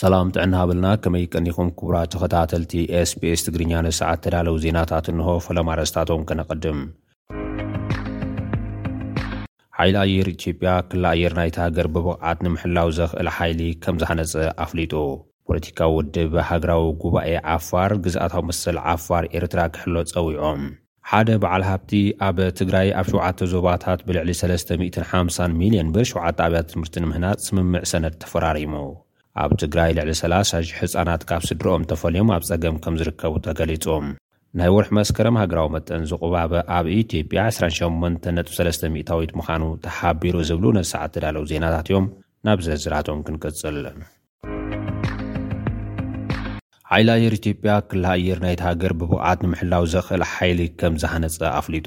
ሰላም ጥዕና ሃበልና ከመይ ቀኒኹም ክቡራት ተኸታተልቲ SBS ትግርኛ ነዚ ሰዓት ተዳለዉ ዜናታት እንሆ ፈለማ ኣርእስታቶም ከነቐድም ሓይሊ ኣየር ኢትዮጵያ ክሊ ኣየር ናይቲ ሃገር ብብቕዓት ንምሕላው ዘኽእል ሓይሊ ከም ዝሃነጸ ኣፍሊጡ ፖለቲካዊ ውድብ ሃገራዊ ጉባኤ ዓፋር ግዝኣታዊ መሰል ዓፋር ኤርትራ ክሕሎ ጸዊዖም ሓደ በዓል ሃብቲ ኣብ ትግራይ ኣብ ሸውዓተ ዞባታት ብልዕሊ ሰለስተ ሚእትን ሓምሳን ሚልዮን ብር ሸውዓተ ኣብያተ ትምህርቲ ንምህናፅ ስምምዕ ሰነድ ተፈራሪሙ። ኣብ ትግራይ ልዕሊ ሰላሳ ሽሕ ህፃናት ካብ ስድርኦም ተፈልዮም ኣብ ፀገም ከምዝርከቡ ተገሊፁ። ናይ ወርሒ መስከረም ሃገራዊ መጠን ዝቑባበ ኣብ ኢትዮጵያ ዕስራን ሸሞንተን ነጥቢ ሰለስተ ሚእታዊት ምዃኑ ተሓቢሩ ዝብሉ ነሰዓት ዝተዳለዉ ዜናታት እዮም። ናብ ዝርዝራቶም ክንቅፅል። ሓይሊ ኣየር ኢትዮጵያ ክሊ ኣየር ናይቲ ሃገር ብብቕዓት ንምሕላው ዘኽእል ሓይሊ ከም ዝሃነፀ ኣፍሊጡ።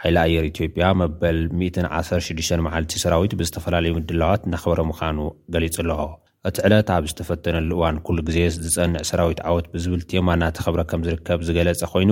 ሓይሊ ኣየር ኢትዮጵያ መበል 116 መዓልቲ ሰራዊት ብዝተፈላለዩ ምድላዋት እናኽበረ ምዃኑ ገሊጹ ኣሎ። እቲ ዕለት ኣብ ዝተፈተነሉ እዋን ኩሉ ግዜስ ዝጸንዕ ሰራዊት ዓወት ብዝብል ቴማ እናተኸብረ ከም ዝርከብ ዝገለጸ ኮይኑ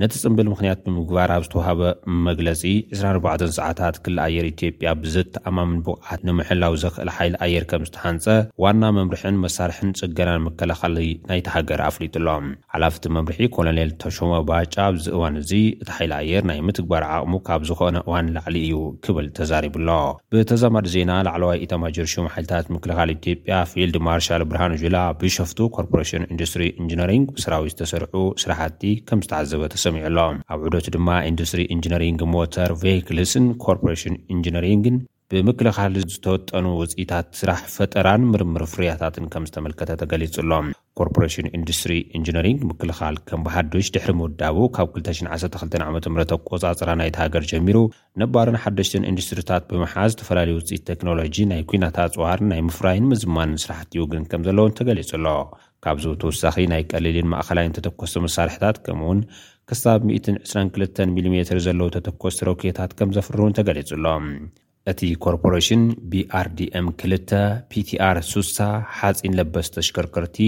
ነቲ ጽንብል ምኽንያት ብምግባር ኣብ ዝተውሃበ መግለጺ፣ ዕስራን ኣርባዕተን ሰዓታት ክሊ ኣየር ኢትዮጵያ ብዘተኣማምን ብቕዓት ንምሕላው ዘኽእል ሓይሊ ኣየር ከምዝተሃንጸ ዋና መምርሕን መሳርሕን ጽገናን ምክልኻል ናይታ ሃገር ኣፍሊጡ'ሎ። ሓላፊ እቲ መምርሒ ኮሎኔል ተሾመ ባጫ ኣብዚ እዋን እዚ እቲ ሓይሊ ኣየር ናይ ምትግባር ዓቕሙ ካብ ዝኾነ እዋን ንላዕሊ እዩ ክብል ተዛሪቡ'ሎ። ብተዛማዲ ዜና ላዕለዋይ ኢታማዦር ሹም ሓይልታት ምክልኻል ኢትዮጵያ ፊልድ ማርሻል ብርሃኑ ጁላ ኣብ ቢሾፍቱ ኮርፖሬሽን ኢንዱስትሪ ኢንጂነሪንግ ብሰራዊት ዝተሰርሑ ስራሕቲ ከምዝተዓዘበ ተሰሚዑ'ሎ። ኣብ ዑደቱ ድማ ኢንዱስትሪ ኢንጂነሪንግ ሞተር ቬይክልስን ኮርፖሬሽን ኢንጂነሪንግን ብምክልኻል ዝተወጠኑ ውፅኢታት ስራሕ ፈጠራን ምርምር ፍርያታትን ከምዝተመልከተ ተገሊፁ'ሎ። ኮርፖሬሽን ኢንዱስትሪ ኢንጂነሪንግ ምክልኻል ከም ብሓዱሽ ድሕሪ ምውዳቡ ካብ ክልተ ሽሕን ዓሰርተ ክልተን ዓመተ ምህረት ኣቆፃፅራ ናይታ ሃገር ጀሚሩ ነባርን ሓደሽትን ኢንዱስትሪታት ብምሓዝ ዝተፈላለዩ ውፅኢት ቴክኖሎጂ ናይ ኲናት ኣፅዋር ናይ ምፍራይን ምዝማንን ስራሕቲ ይውግን ከምዘሎ እውን ተገሊፁ ኣሎ። ካብዚ ብተወሳኺ ናይ ቀሊልን ማእኸላይን ተተኮስቲ መሳርሕታት ከምኡ እውን ክሳብ ሚእትን ዕስራን ክልተን ሚሊ ሜትር ዘለዉ ተተኮስቲ ሮኬታት ከምዘፍሪ እውን ተገሊፁ ኣሎ። እቲ ኮርፖሬሽን ቢኣርዲኤም ክልተ፣ ፒቲኣር ስሳ፣ ሓፂን ለበስ ተሽከርከርቲ፣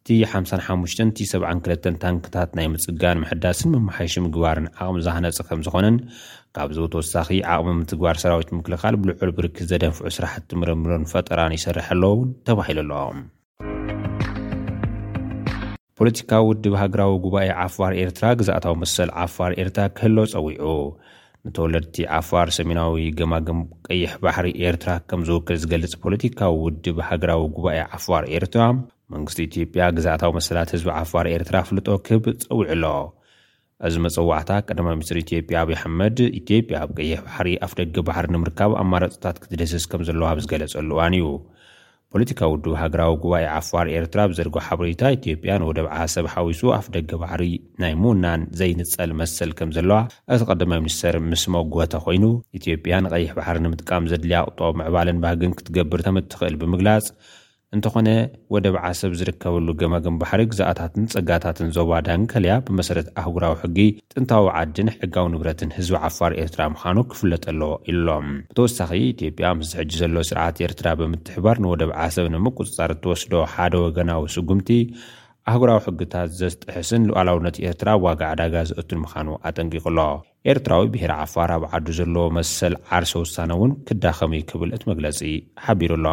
እቲ ሓምሳን ሓሙሽተን እቲ ሰብዓን ክልተን ታንክታት ናይ ምፅጋን፣ ምሕዳስን መመሓየሺ ምግባርን ዓቕሚ ዝሃነፀ ከምዝኾነን ካብዚ ብተወሳኺ ዓቕሚ ምትግባር ሰራዊት ምክልኻል ብልዑል ብርኪ ዘደንፍዑ ስራሕቲ ምርምርን ፈጠራን ይሰርሕ ኣሎ እውን ተባሂሉ ኣሎ። ፖለቲካዊ ውድብ ሃገራዊ ጉባኤ ዓፋር ኤርትራ ግዝኣታዊ መሰል ዓፋር ኤርትራ ክህሎ ጸዊዑ። ንተወለድቲ ዓፋር ሰሜናዊ ገማግም ቀይሕ ባሕሪ ኤርትራ ከም ዝውክል ዝገልጽ ፖለቲካዊ ውድብ ሃገራዊ ጉባኤ ዓፋር ኤርትራ መንግስቲ ኢትዮጵያ ግዝኣታዊ መሰላት ህዝቢ ዓፋር ኤርትራ ኣፍልጦ ክህብ ጸዊዑ ኣሎ። እዚ መጸዋዕታ፣ ቀዳማይ ሚኒስተር ኢትዮጵያ ኣብይ ኣሕመድ፣ ኢትዮጵያ ኣብ ቀይሕ ባሕሪ ኣፍደገ ባሕሪ ንምርካብ ኣማራጺታት ክትድህስስ ከምዘለዋ ኣብ ዝገለጸሉ እዋን እዩ። ፖለቲካዊ ውድብ ሃገራዊ ጉባኤ ዓፋር ኤርትራ ኣብ ዝዘርግሖ ሓበሬታ፣ ኢትዮጵያ ንወደብ ዓሰብ ሓዊሱ ኣፍደገ ባሕሪ ናይ ምውናን ዘይንጸል መሰል ከምዘለዋ እቲ ቀዳማይ ሚኒስተር ምስ መጐተ ኮይኑ፣ ኢትዮጵያ ንቀይሕ ባሕሪ ንምጥቃም ዘድልያ ቁጠባዊ ምዕባለን ባህግን ክትገብር ከምትኽእል ብምግላጽ፣ እንተኾነ ወደብ ዓሰብ ዝርከበሉ ገማግም ባሕሪ ግዝኣታትን ጸጋታትን ዞባ ዳንከልያ ብመሰረት ኣህጉራዊ ሕጊ ጥንታዊ ዓድን ሕጋዊ ንብረትን ህዝቢ ዓፋር ኤርትራ ምዃኑ ክፍለጥ ኣለዎ ኢሉ'ሎ። ብተወሳኺ ኢትዮጵያ ምስዚ ሕጂ ዘሎ ስርዓት ኤርትራ ብምትሕብባር ንወደብ ዓሰብ ንምቁጽጻር እትወስዶ ሓደ ወገናዊ ስጉምቲ ኣህጉራዊ ሕግታት ዘስጥሕስን ሉኣላውነት ኤርትራ ኣብ ዋጋ ዕዳጋ ዘእቱን ምዃኑ ኣጠንቂቑ'ሎ። ኤርትራዊ ብሄረ ዓፋር ኣብ ዓዱ ዘለዎ መሰል ዓርሰ ውሳነ እውን ክዳኸም እዩ ክብል እቲ መግለጺ ሓቢሩ ኣሎ።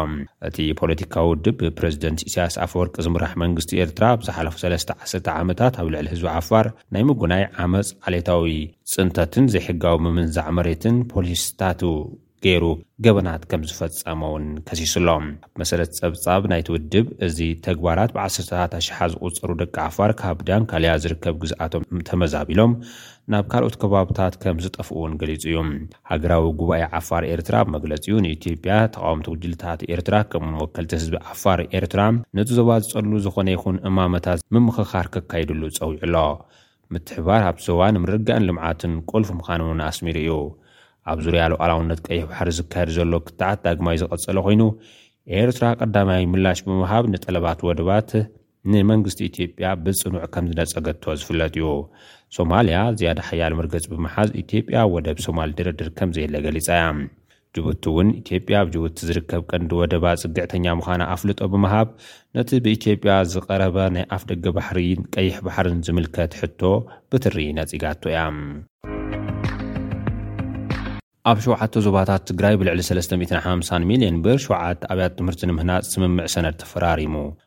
እቲ ፖለቲካዊ ውድብ ብፕረዚደንት ኢሳያስ ኣፈወርቂ ዝምራሕ መንግስቲ ኤርትራ ኣብ ዝሓለፉ ሰለስተ ዓሰርተ ዓመታት ኣብ ልዕሊ ህዝቢ ዓፋር ናይ ምጉናይ ዓመጽ፣ ዓሌታዊ ጽንተትን ዘይሕጋዊ ምምንዛዕ መሬትን ፖሊሲታቱ ገይሩ ገበናት ከም ዝፈጸመ'ውን ከሲሱ'ሎ። ብመሰረት ጸብጻብ ናይቲ ውድብ፣ እዚ ተግባራት ብዓሰርተታት ኣሽሓት ዝቑጸሩ ደቂ ዓፋር ካብ ዳንካልያ ዝርከብ ግዝኣቶም ተመዛቢሎም ናብ ካልኦት ከባብታት ከም ዝጠፍኡ'ውን ገሊጹ እዩ። ሃገራዊ ጉባኤ ዓፋር ኤርትራ ኣብ መግለጺኡ፣ ንኢትዮጵያ፣ ተቓወምቲ ጉጅለታት ኤርትራ ከምኡ'ውን ወከልቲ ህዝቢ ዓፋር ኤርትራ ነቲ ዞባ ዝጸሉ ዝኾነ ይኹን እማመታት ምምኽኻር ከካይድሉ ጸዊዑ'ሎ። ምትሕብባር ሃብቲ ዞባ ንምርግጋእን ልምዓትን ቁልፊ ምዃኑ እውን ኣስሚሩ እዩ። ኣብ ዙርያ ሉዓላውነት ቀይሕ ባሕሪ ዝካየድ ዘሎ ክትዓት ዳግማይ ዝቐፀለ ኮይኑ፣ ኤርትራ ቀዳማይ ምላሽ ብምሃብ ንጠለባት ወደባት ንመንግስቲ ኢትዮጵያ ብፅኑዕ ከምዝነፀገቶ ዝፍለጥ እዩ። ሶማልያ ዝያዳ ሓያል መርገፂ ብምሓዝ ኢትዮጵያ ወደብ ሶማል ድርድር ከምዘየለ ገሊፃ እያ። ጅቡቲ እውን ኢትዮጵያ ኣብ ጅቡቲ ዝርከብ ቀንዲ ወደባ ፅግዕተኛ ምዃና ኣፍልጦ ብምሃብ ነቲ ብኢትዮጵያ ዝቐረበ ናይ ኣፍደገ ባሕሪን ቀይሕ ባሕርን ዝምልከት ሕቶ ብትሪ ነፂጋቶ እያ። ኣብ ሸውዓተ ዞባታት ትግራይ ብልዕሊ ሰለስተ ሚእትን ሓምሳን ሚልየን ብር ሸውዓተ ኣብያተ ትምህርቲ ንምህናፅ ስምምዕ ሰነድ ተፈራሪሙ።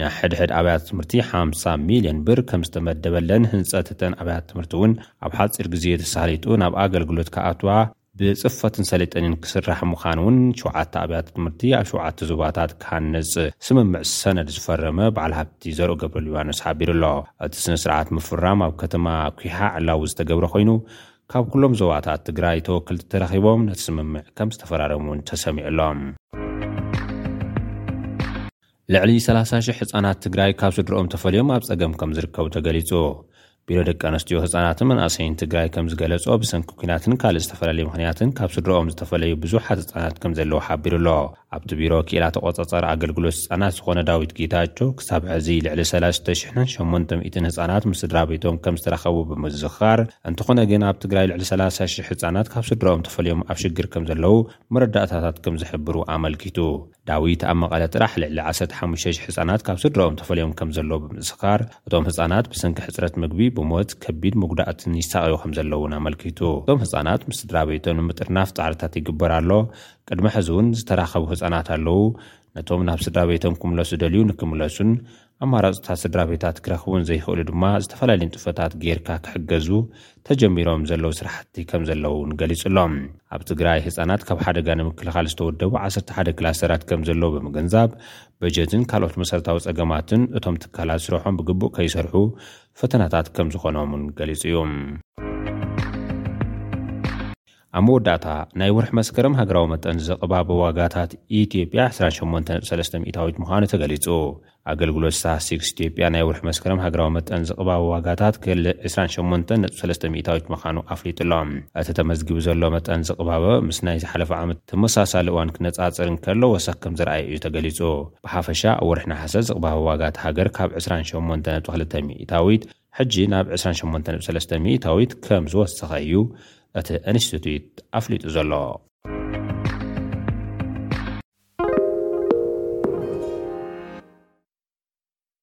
ንሕድሕድ ኣብያተ ትምህርቲ ሓምሳ ሚልዮን ብር ከምዝተመደበለን ህንፀት እተን ኣብያተ ትምህርቲ እውን ኣብ ሓፂር ግዜ ተሳሊጡ ናብ ኣገልግሎት ክኣትዋ ብፅፈትን ሰልጠኒን ክስራሕ ምዃኑ እውን ሸውዓተ ኣብያተ ትምህርቲ ኣብ ሸውዓተ ዞባታት ክሃንፅ ስምምዕ ሰነድ ዝፈረመ በዓል ሃብቲ ዘርኡ ገብረሊባኖስ ሓቢሩ ኣሎ። እቲ ስነ ስርዓት ምፍራም ኣብ ከተማ ኲሓ ዕላዊ ዝተገብረ ኮይኑ ካብ ኩሎም ዞባታት ትግራይ ተወክልቲ ተረኺቦም ነቲ ስምምዕ ከምዝተፈራረሙ እውን ተሰሚዑ ኣሎ። ልዕሊ ሰላሳ ሽሕ ህፃናት ትግራይ ካብ ስድርኦም ተፈልዮም ኣብ ፀገም ከምዝርከቡ ተገሊፁ። ቢሮ ደቂ ኣነስትዮ፣ ህፃናትን መናእሰይን ትግራይ ከምዝገለፆ ብሰንኪ ኲናትን ካልእ ዝተፈላለየ ምኽንያትን ካብ ስድርኦም ዝተፈለዩ ብዙሓት ህፃናት ከምዘለዉ ሓቢሩ ኣሎ። ኣብቲ ቢሮ ክኢላ ተቖፃፃሪ ኣገልግሎት ህፃናት ዝኾነ ዳዊት ጌታቸው ክሳብ ሕዚ ልዕሊ ሰላስተ ሽሕን ሸሞንተ ሚእትን ህፃናት ምስ ስድራቤቶም ከምዝተራኸቡ ብምዝኽኻር እንተኾነ ግን ኣብ ትግራይ ልዕሊ ሰላሳ ሽሕ ህፃናት ካብ ስድርኦም ተፈልዮም ኣብ ሽግር ከምዘለዉ መረዳእታታት ከምዝሕብሩ ኣመልኪቱ። ዳዊት ኣብ መቐለ ጥራሕ ልዕሊ ዓሰርተ ሓሙሽተ ሽሕ ህፃናት ካብ ስድረኦም ተፈልዮም ከምዘለዉ ብምዝኻር፣ እቶም ህፃናት ብሰንኪ ሕፅረት ምግቢ ብሞት፣ ከቢድ መጉዳእትን ይሳቐዩ ከምዘለዉ እውን ኣመልኪቱ። እቶም ህፃናት ምስ ስድራቤቶም ንምጥርናፍ ፃዕርታት ይግበር ኣሎ፣ ቅድሚ ሕዚ እውን ዝተራኸቡ ህፃናት ኣለዉ፣ ነቶም ናብ ስድራቤቶም ክምለሱ ዝደልዩ ንክምለሱን ኣማራፅታት ስድራቤታት ክረኽቡን ዘይኽእሉ ድማ ዝተፈላለዩ ንጥፈታት ገይርካ ክሕገዙ ተጀሚሮም ዘለዉ ስራሕቲ ከምዘለዉ እውን ገሊፁ ኣሎ። ኣብ ትግራይ ህፃናት ካብ ሓደጋ ንምክልኻል ዝተወደቡ ዓሰርተ ሓደ ክላስተራት ከምዘለዉ ብምግንዛብ በጀትን ካልኦት መሰረታዊ ፀገማትን እቶም ትካላት ስረሖም ብግቡእ ከይሰርሑ ፈተናታት ከምዝኾኖም እውን ገሊፁ እዩ። ኣብ መወዳእታ፣ ናይ ወርሒ መስከረም ሃገራዊ መጠን ዝቕባበ ዋጋታት ኢትዮጵያ ዕስራን ሸሞንተ ነጥቢ ሰለስተ ሚእታዊት ምዃኑ ተገሊጹ። ኣገልግሎት ስታትስቲክስ ኢትዮጵያ ናይ ወርሒ መስከረም ሃገራዊ መጠን ዝቕባበ ዋጋታት ክል ዕስራን ሸሞንተን ነጥቢ ሰለስተ ሚእታዊት ምዃኑ ኣፍሊጡ'ሎ። እቲ ተመዝጊቡ ዘሎ መጠን ዝቕባበ ምስ ናይ ዝሓለፈ ዓመት ተመሳሳሊ እዋን ክነጻጸር እንከሎ ወሰኽ ከም ዘርኣየ እዩ ተገሊጹ። ብሓፈሻ ኣብ ወርሒ ነሓሰ ዝቕባበ ዋጋ እታ ሃገር ካብ ዕስራን ሸሞንተ ነጥቢ ክልተ ሚእታዊት ሕጂ ናብ ዕስራን ሸሞንተን ነጥቢ ሰለስተ ሚእታዊት ከም ዝወሰኸ እዩ እቲ ኢንስቲትዩት ኣፍሊጡ ዘሎ።